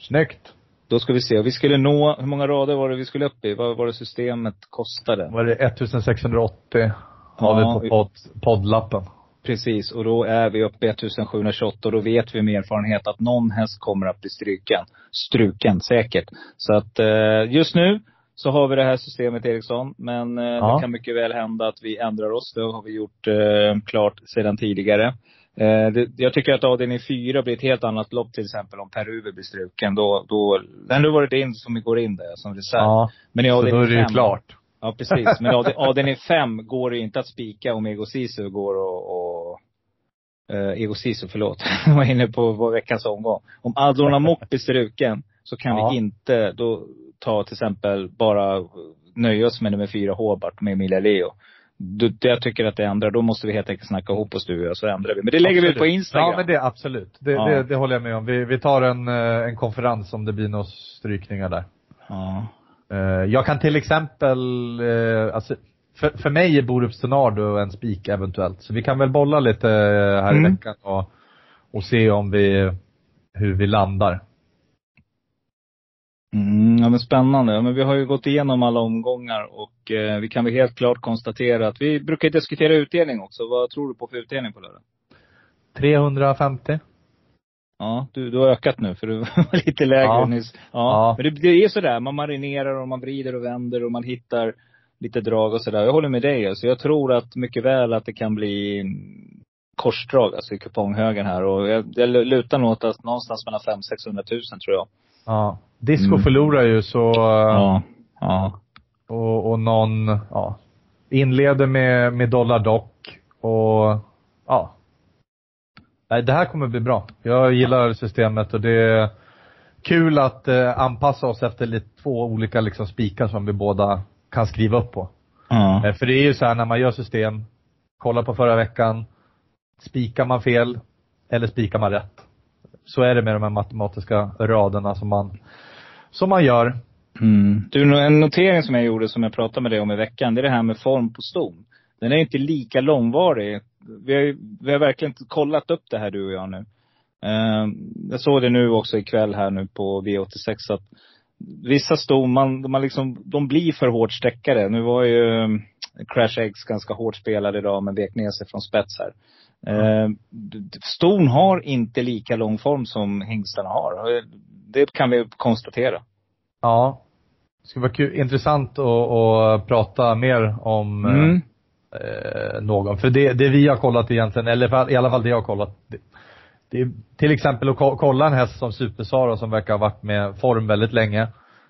Snyggt. Då ska vi se, vi skulle nå, hur många rader var det vi skulle upp i? Vad var det systemet kostade? Var det 1680 har Ja, vi på podd, poddlappen. Precis, och då är vi uppe i 1728 och då vet vi med erfarenhet att någon häst kommer att bli stryken. Struken, säkert. Så att eh, just nu så har vi det här systemet Eriksson. Men eh, Ja. det kan mycket väl hända att vi ändrar oss. Det har vi gjort eh, klart sedan tidigare. Eh, det, jag tycker att avdelning fyra blir ett helt annat lopp till exempel om Per Uwe blir struken. Då, då, men nu var det din som går in där som reserv. Ja. Men i Så då är det ju klart. Ja, precis. Men avd- avdelning fem går det inte att spika om Ego Sisu går och, och eh, Ego Sisu, förlåt. Jag var inne på vår veckans omgång. Om Adlon Amok blir struken så kan Ja. vi inte då ta till exempel bara nöja oss med nummer fyra Hobart med Emilia Leo. Du, det jag tycker att det ändrar, då måste vi helt enkelt snacka ihop oss du och så ändrar vi. Men det lägger vi ut på Absolut. Instagram. Ja, men det absolut. Det, Ja. det, det håller jag med om. Vi, vi tar en, eh, en konferens om det blir några strykningar där. ja. Eh, Jag kan till exempel, eh, alltså, för, för mig är Borups Tornado en spik eventuellt. Så vi kan väl bolla lite eh, här Mm. i veckan och, och se om vi, hur vi landar. Mm, ja men spännande. Men vi har ju gått igenom alla omgångar och eh, vi kan väl helt klart konstatera att vi brukar diskutera utdelning också. Vad tror du på för utdelning på lördag? 350? Ja, du, du har ökat nu för du var lite lägre Ja. nyss. Ja. Ja. Men det, det är sådär, man marinerar och man vrider och vänder och man hittar lite drag och sådär. Jag håller med dig alltså. Jag tror att mycket väl att det kan bli korsdrag alltså i kuponghögen här. Och jag, jag lutar nog åt att någonstans mellan 500 600 000 tror jag. Ja. Disco Mm. förlorar ju så, Ja. Ja. och, och någon, ja, inleder med, med Dollar Dock och, ja. Nej, det här kommer bli bra. Jag gillar systemet och det är kul att eh, anpassa oss efter lite två olika liksom spikar som vi båda kan skriva upp på. Eh, För det är ju så här när man gör system, kolla på förra veckan, spikar man fel eller spikar man rätt? Så är det med de här matematiska raderna som man, som man gör. Mm. Du, en notering som jag gjorde som jag pratade med dig om i veckan, det är det här med form på ston. Den är inte lika långvarig. Vi har, vi har verkligen kollat upp det här du och jag nu. Eh, jag såg det nu också ikväll här nu på V86 att vissa ston, man, man liksom, de blir för hårt streckade. Nu var ju eh, Crash Eggs ganska hårt spelad idag men vek ner sig från spets här. Eh, d- d- ston har inte lika lång form som hingstarna har. Det kan vi konstatera. Ja. Det skulle vara kul, intressant att, att prata mer om eh, Mm. eh, någon. För det, det vi har kollat egentligen, eller i alla fall det jag har kollat. Det, det är till exempel att ko- kolla en häst som Supersara som verkar ha varit med form väldigt länge.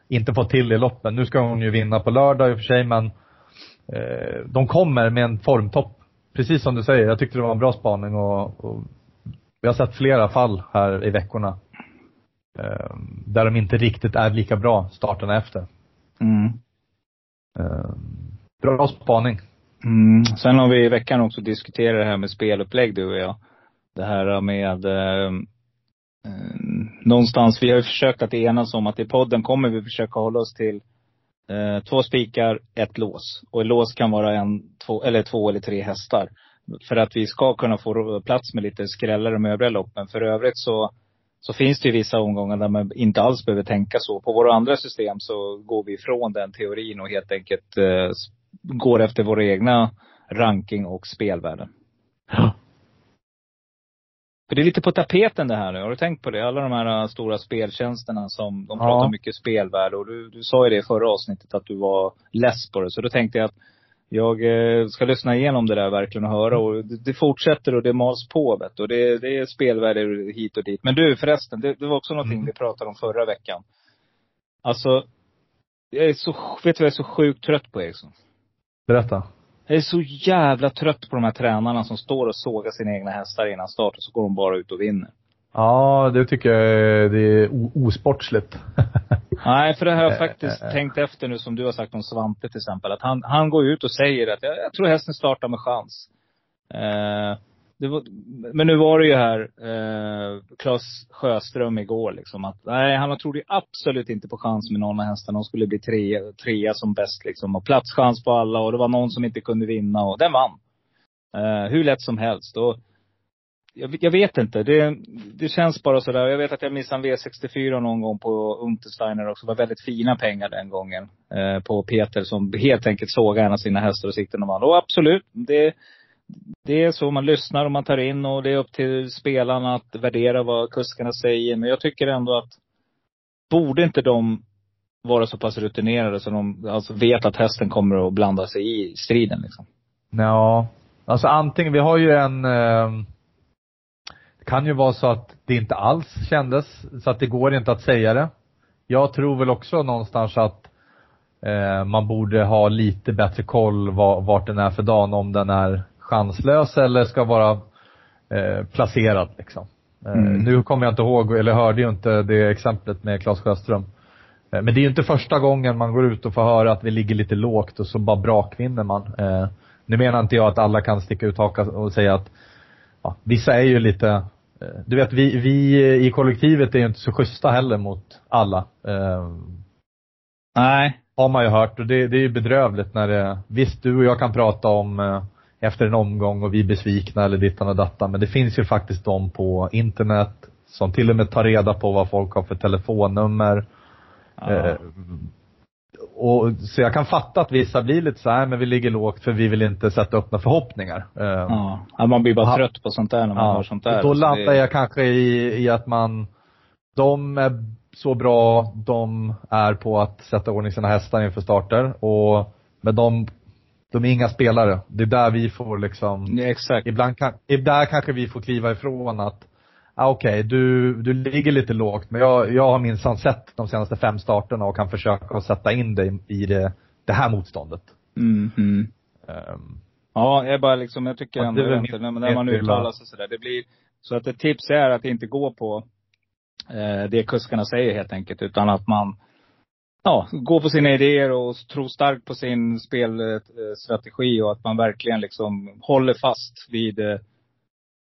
Inte fått till i loppen. Nu ska hon ju vinna på lördag i och för sig men eh, de kommer med en formtopp. Precis som du säger, jag tyckte det var en bra spaning och, och vi har sett flera fall här i veckorna. Eh, där de inte riktigt är lika bra starterna efter. Mm. Eh, bra spaning. Mm. Sen har vi i veckan också diskuterat det här med spelupplägg du och jag. Det här med eh, någonstans, vi har ju försökt att enas om att i podden kommer vi försöka hålla oss till eh, två spikar, ett lås. Och ett lås kan vara en, två, eller två eller tre hästar. För att vi ska kunna få plats med lite skrällar de övriga loppen. För övrigt så, så finns det ju vissa omgångar där man inte alls behöver tänka så. På våra andra system så går vi ifrån den teorin och helt enkelt eh, går efter våra egna ranking och spelvärden. Ja. För det är lite på tapeten det här nu. Har du tänkt på det? Alla de här äh, stora speltjänsterna som, de Ja. pratar mycket spelvärde. Och du, du sa ju det i förra avsnittet att du var less på det. Så då tänkte jag att jag eh, ska lyssna igenom det där verkligen och höra. Och det, det fortsätter och det mals på vet du. Och det, det är spelvärde hit och dit. Men du förresten, det, det var också någonting Mm. vi pratade om förra veckan. Alltså, jag är så, vet du vad jag är så sjukt trött på Eriksson? Berätta. Jag är så jävla trött på de här tränarna som står och sågar sina egna hästar innan start och så går de bara ut och vinner. Ja, det tycker jag det är osportsligt. Nej, för det har jag Eh, faktiskt eh, eh. tänkt efter nu som du har sagt om Svante till exempel. Att han, han går ut och säger att jag, jag tror hästen startar med chans. Eh, var, men nu var det ju här, eh, Claes Sjöström igår liksom. Att, nej, han trodde ju absolut inte på chans med någon av hästarna. De skulle bli trea, trea som bäst liksom. Och platschans på alla och det var någon som inte kunde vinna och den vann. Eh, hur lätt som helst. Och jag, jag vet inte. Det, det känns bara sådär. Jag vet att jag missade en V64 någon gång på Untersteiner också. Det var väldigt fina pengar den gången. Eh, på Peter som helt enkelt sågade en av sina hästar och sikten och vann. Och absolut, det, det är så man lyssnar och man tar in och det är upp till spelarna att värdera vad kuskarna säger. Men jag tycker ändå att borde inte de vara så pass rutinerade så de alltså vet att hästen kommer att blanda sig i striden liksom. Ja, alltså antingen, vi har ju en, eh, det kan ju vara så att det inte alls kändes, så att det går inte att säga det. Jag tror väl också någonstans att eh, man borde ha lite bättre koll var vart den är för dagen, om den är chanslös eller ska vara eh, placerad liksom. Eh, Mm. Nu kommer jag inte ihåg, eller hörde ju inte det exemplet med Claes Sjöström. Eh, Men det är ju inte första gången man går ut och får höra att vi ligger lite lågt och så bara brakvinner man. Eh, nu menar inte jag att alla kan sticka ut hakan och säga att ja, vissa är ju lite, du vet vi, vi i kollektivet är ju inte så schyssta heller mot alla. Nej. har man ju hört och det, det är ju bedrövligt när det, visst du och jag kan prata om efter en omgång och vi är besvikna eller dittan och dattan men det finns ju faktiskt de på internet som till och med tar reda på vad folk har för telefonnummer. Ja. Eh, och, så jag kan fatta att vissa blir lite så här, men vi ligger lågt för vi vill inte sätta upp några förhoppningar. Eh, Ja. ja. Man blir bara Ja. trött på sånt där när man hör sånt där. och då landar det- jag kanske i, i att man, de är så bra de är på att sätta ordning sina hästar inför starter och, men de, de är inga spelare. Det är där vi får liksom, Ja, exakt. ibland kan, där kanske vi får kliva ifrån att, ah, okej, du, du ligger lite lågt, men jag, jag har minsann sett de senaste fem starterna och kan försöka sätta in dig i det, det här motståndet. Mm, mm. Ehm, Ja, jag bara liksom, jag tycker ändå det inte, när, när man uttalar sig sådär. Det blir, så att ett tips är att inte gå på eh, det kuskarna säger helt enkelt. Utan att man, ja, går på sina idéer och tror starkt på sin spelstrategi och att man verkligen liksom håller fast vid, eh,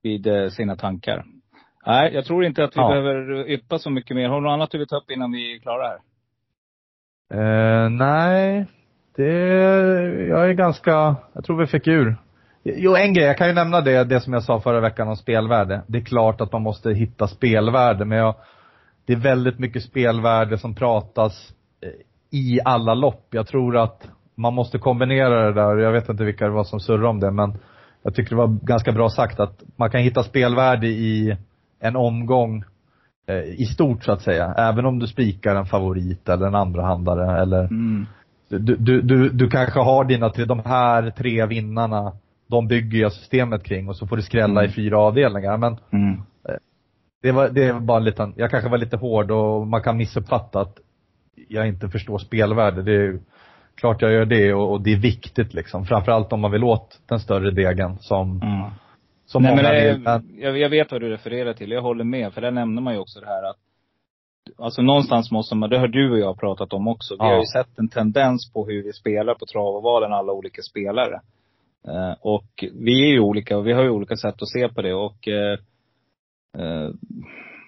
vid eh, sina tankar. Nej, jag tror inte att vi Ja. behöver yppa så mycket mer. Har du något annat du vill ta upp innan vi är klara här? Eh, nej, det, jag är ganska, jag tror vi fick ur. Jo, en grej, jag kan ju nämna det, det som jag sa förra veckan om spelvärde. Det är klart att man måste hitta spelvärde, men jag, det är väldigt mycket spelvärde som pratas i alla lopp. Jag tror att man måste kombinera det där, jag vet inte vilka det var som surrade om det, men jag tycker det var ganska bra sagt att man kan hitta spelvärde i en omgång eh, i stort så att säga. Även om du spikar en favorit eller en andrahandare eller Mm. du, du, du, du kanske har dina tre, de här tre vinnarna, de bygger jag systemet kring och så får du skrälla Mm. i fyra avdelningar. Men Mm. det var, det var bara en liten, jag kanske var lite hård och man kan missuppfatta att jag inte förstår spelvärde. Det är klart jag gör det och, och det är viktigt liksom. Framförallt om man vill åt den större degen som, Mm. som Nej, många men det, vill. Jag, jag vet vad du refererar till. Jag håller med. För där nämner man ju också det här att Alltså någonstans måste man, det har du och jag pratat om också. Vi Ja. har ju sett en tendens på hur vi spelar på trav och valen, alla olika spelare. Eh, och vi är ju olika och vi har ju olika sätt att se på det och eh, eh,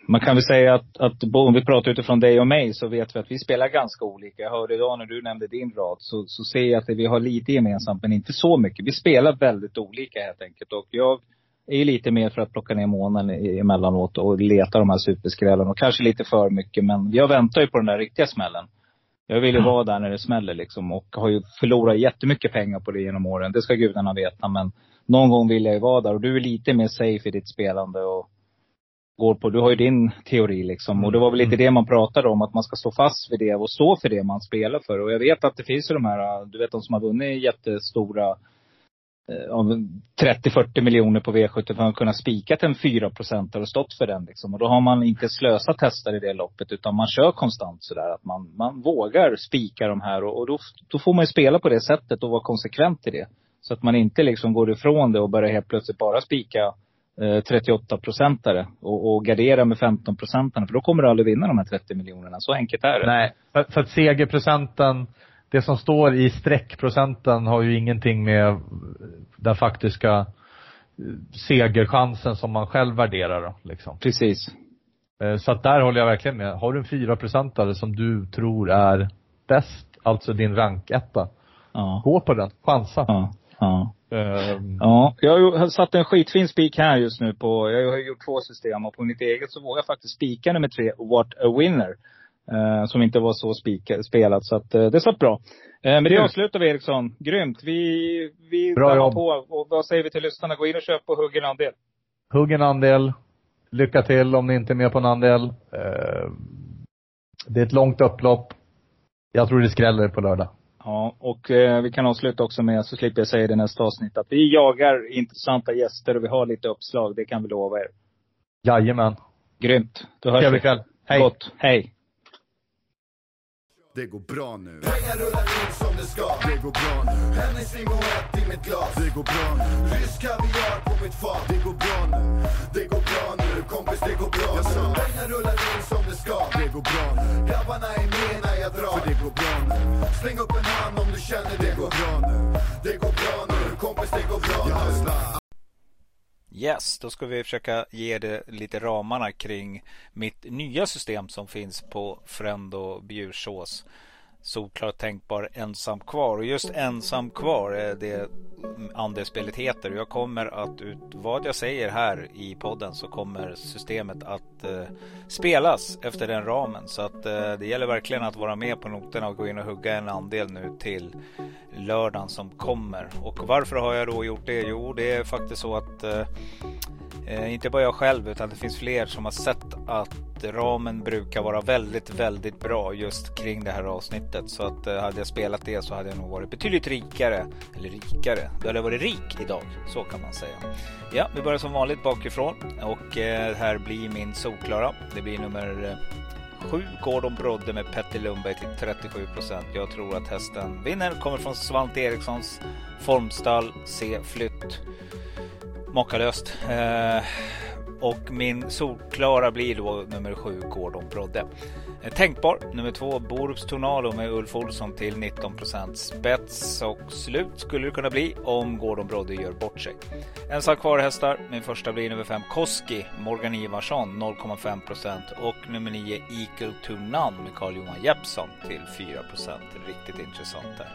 man kan väl säga att, att om vi pratar utifrån dig och mig så vet vi att vi spelar ganska olika. Jag hörde idag när du nämnde din rad så, så ser jag att vi har lite gemensamt men inte så mycket. Vi spelar väldigt olika helt enkelt. Och jag är lite mer för att plocka ner månen emellanåt och leta de här superskrällen. Och kanske lite för mycket men jag väntar ju på den där riktiga smällen. Jag vill ju mm. vara där när det smäller liksom och har ju förlorat jättemycket pengar på det genom åren. Det ska gudarna veta men någon gång vill jag ju vara där. Och du är lite mer safe i ditt spelande och går på, du har ju din teori liksom. Och det var väl lite mm. det man pratade om, att man ska stå fast vid det och stå för det man spelar för. Och jag vet att det finns ju de här, du vet de som har vunnit jättestora eh, 30-40 miljoner på V75 för att kunna spika till en 4% och stått för den liksom. Och då har man inte slösat hästar i det loppet utan man kör konstant sådär. Att man, man vågar spika de här och, och då, då får man ju spela på det sättet och vara konsekvent i det. Så att man inte liksom går ifrån det och börjar helt plötsligt bara spika 38-procentare eh, och, och gardera med 15 procentarna. För då kommer du aldrig vinna de här 30 miljonerna. Så enkelt är det. Nej, för, för att segerprocenten, det som står i streckprocenten har ju ingenting med den faktiska eh, segerchansen som man själv värderar då, liksom. Precis. Eh, så att där håller jag verkligen med. Har du en 4 procentare som du tror är bäst, alltså din ranketta. Ja. Gå på den. Chansa. Ja. Ja. Um, ja, jag har satt en skitfin spik här just nu på, jag har gjort två system och på mitt eget så vågar jag faktiskt spika nummer tre, What a winner. Uh, som inte var så spika, spelat. Så att uh, det satt bra. Uh, men det avslutar vi Eriksson. Grymt. Vi, vi bra jobb. på. Och vad säger vi till lyssnarna? Gå in och köp och hugg en andel. Hugg en andel. Lycka till om ni inte är med på en andel. det är ett långt upplopp. Jag tror det skräller på lördag. Ja, och eh, vi kan avsluta också med, så slipper jag säga det nästa avsnitt, att vi jagar intressanta gäster och vi har lite uppslag. Det kan vi lova er. Jajamän. Grymt. Då hörs Trevlig kväll. Hej. Gott. Hej. Det går bra nu. Pengar rullar in som det ska. Det går bra nu. Hennes limoett i mitt glas. Det går bra nu. Rysk kaviar på mitt fat. Det går bra nu. Det går bra nu. Kompis, det går bra nu. Pengar rullar in som det ska. Det går bra nu. Grabbarna är med när jag drar. Släng upp en hand om du känner det, går bra nu. Det går bra nu. Kompis, det går bra nu. Yes, då ska vi försöka ge det lite ramarna kring mitt nya system som finns på Frendo Bjursås solklart tänkbar ensam kvar. Och just ensam kvar är det andelsspelet heter. Jag kommer att ut vad jag säger här i podden så kommer systemet att eh, spelas efter den ramen. Så att eh, det gäller verkligen att vara med på noterna och gå in och hugga en andel nu till lördagen som kommer. Och varför har jag då gjort det? Jo, det är faktiskt så att eh, Eh, inte bara jag själv utan det finns fler som har sett att ramen brukar vara väldigt, väldigt bra just kring det här avsnittet. Så att eh, hade jag spelat det så hade jag nog varit betydligt rikare. Eller rikare, då hade jag varit rik idag. Så kan man säga. Ja, vi börjar som vanligt bakifrån och eh, här blir min solklara. Det blir nummer eh, 7 Gordon Brodde med Petter Lundberg till 37 procent. Jag tror att hästen vinner. Kommer från Svante Erikssons formstall Se Flytt makalöst. Eh, och min solklara blir då nummer 7 Gordon Brodde. Eh, tänkbar nummer två Borups Tornado med Ulf Olsson till 19% spets och slut skulle det kunna bli om Gordon Brodde gör bort sig. Ensam kvar hästar. Min första blir nummer 5 Koski Morgan Ivarsson 0,5% och nummer 9 Equal to None med Carl-Johan Jeppsson till 4% Riktigt intressant där.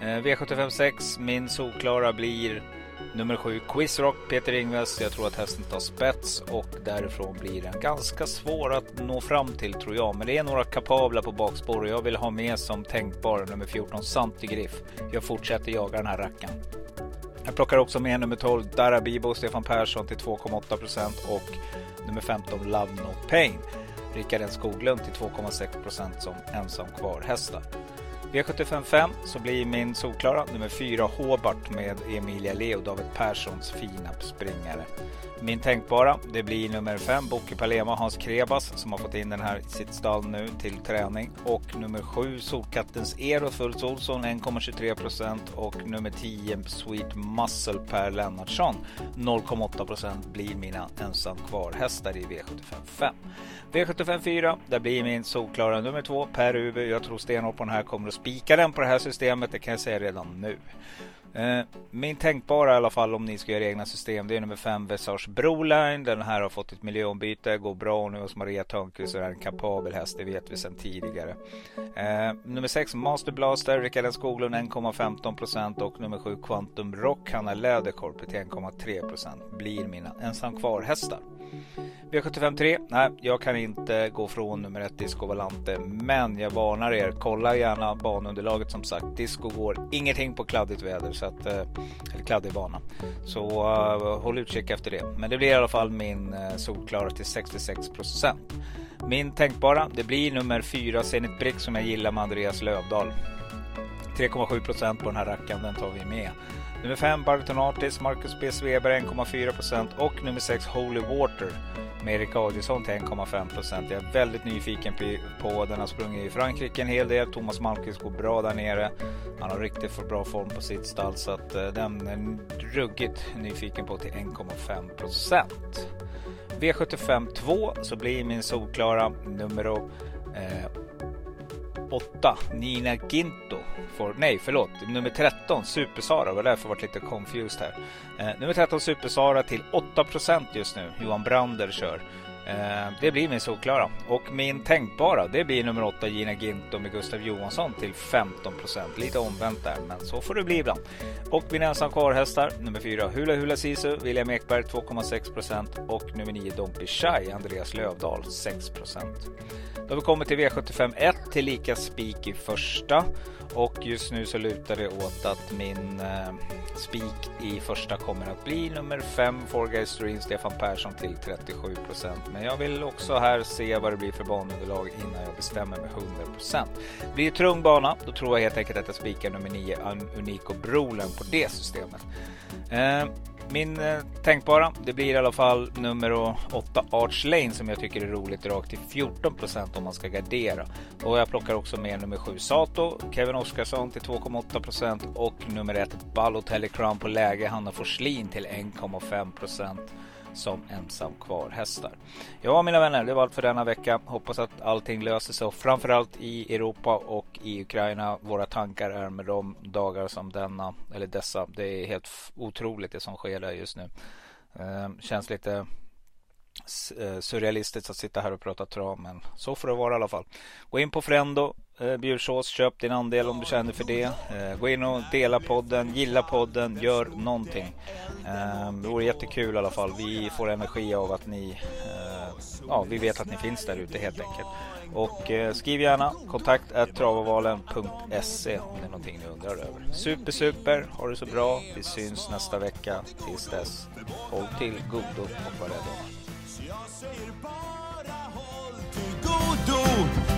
Eh, V75 6 min solklara blir Nummer 7 Quizrock Peter Ingves. Jag tror att hästen tar spets och därifrån blir den ganska svår att nå fram till tror jag. Men det är några kapabla på bakspår och jag vill ha med som tänkbar nummer 14 Santigriff. Jag fortsätter jaga den här rackaren. Jag plockar också med nummer 12 Darabibo Stefan Persson till 2,8% och nummer 15 Love No Pain. Rickard N Skoglund till 2,6% som ensam kvar hästar. V755 så blir min solklara nummer 4 Hobart med Emilia Leo David Perssons fina springare. Min tänkbara det blir nummer 5 Boke Palema Hans Krebas som har fått in den här i sitt stall nu till träning. Och nummer 7 Solkattens Eros Ulf Olsson 1,23% och nummer 10 Sweet Muscle Per Lennartsson 0,8% blir mina ensam kvar hästar i V755. V754, där blir min solklara nummer 2 Per Uwe. Jag tror stenhårt på den här kommer att spika den på det här systemet. Det kan jag säga redan nu. Eh, min tänkbara i alla fall om ni ska göra egna system det är nummer 5 Vesage Broline. Den här har fått ett miljöombyte, går bra nu hos Maria Törnqvist och är en kapabel häst, det vet vi sedan tidigare. Eh, nummer 6 Master Blaster, Rickard Skoglund 1,15% och nummer 7 Quantum Rock, Hanna Läderkorp till 1,3% blir mina ensam kvar hästar. V75 3. Nej, jag kan inte gå från nummer 1 Disco Valante. Men jag varnar er. Kolla gärna banunderlaget som sagt. Disco går ingenting på kladdigt väder. Så att, eh, eller kladdig bana. Så uh, håll utkik efter det. Men det blir i alla fall min eh, uh, solklara till 66%. Min tänkbara, det blir nummer 4 Zenit Brick som jag gillar med Andreas Lövdahl. 3,7% på den här rackaren, den tar vi med. Nummer 5 Barton Artis, Marcus B. Sveber 1,4% och nummer 6 Holy Water med Erik Adielsson till 1,5%. Jag är väldigt nyfiken på den har sprungit i Frankrike en hel del. Thomas Malmqvist går bra där nere. Han har riktigt för bra form på sitt stall så att eh, den är ruggigt nyfiken på till 1,5%. V75 2 så blir min solklara nummer eh, 8, Nina Ginto. For, nej, förlåt. Nummer 13, Supersara. Det var därför jag varit lite confused här. Eh, nummer 13, Supersara till 8% just nu. Johan Brander kör. Eh, det blir min solklara. Och min tänkbara, det blir nummer 8, Gina Ginto med Gustav Johansson till 15%. Lite omvänt där, men så får det bli ibland. Och min ensam Kvar-hästar, nummer 4, Hula Hula Sisu, William Ekberg 2,6% och nummer 9, Dompi Shy, Andreas Lövdahl 6%. Då har vi kommit till V75 1 tillika spik i första. Och just nu så lutar det åt att min eh, spik i första kommer att bli nummer 5 Forguys Dream Stefan Persson till 37 procent. Men jag vill också här se vad det blir för banunderlag innan jag bestämmer mig 100 procent. Blir det tung bana, då tror jag helt enkelt att jag spikar nummer 9 Unico Brolen på det systemet. Eh, min eh, tänkbara, det blir i alla fall nummer 8 Arch Lane som jag tycker är roligt rakt till 14% om man ska gardera. Och jag plockar också med nummer 7 Sato, Kevin Oskarsson till 2,8% och nummer 1 Balotelli Crown på läge, Hanna Forslin till 1,5 som ensam kvar hästar. Ja mina vänner, det var allt för denna vecka. Hoppas att allting löser sig och framförallt i Europa och i Ukraina. Våra tankar är med de dagar som denna eller dessa. Det är helt otroligt det som sker där just nu. Eh, känns lite eh, surrealistiskt att sitta här och prata trav men så får det vara i alla fall. Gå in på Frendo, Eh, Bjursås, köp din andel om du känner för det. Eh, gå in och dela podden, gilla podden, gör någonting. Eh, det vore jättekul i alla fall. Vi får energi av att ni, ja vi vet att ni finns där ute helt enkelt. Och skriv gärna kontakt travavalen.se om det är någonting ni undrar över. Super super, ha det så bra. Vi syns nästa vecka. Tills dess, håll till godo och var rädd om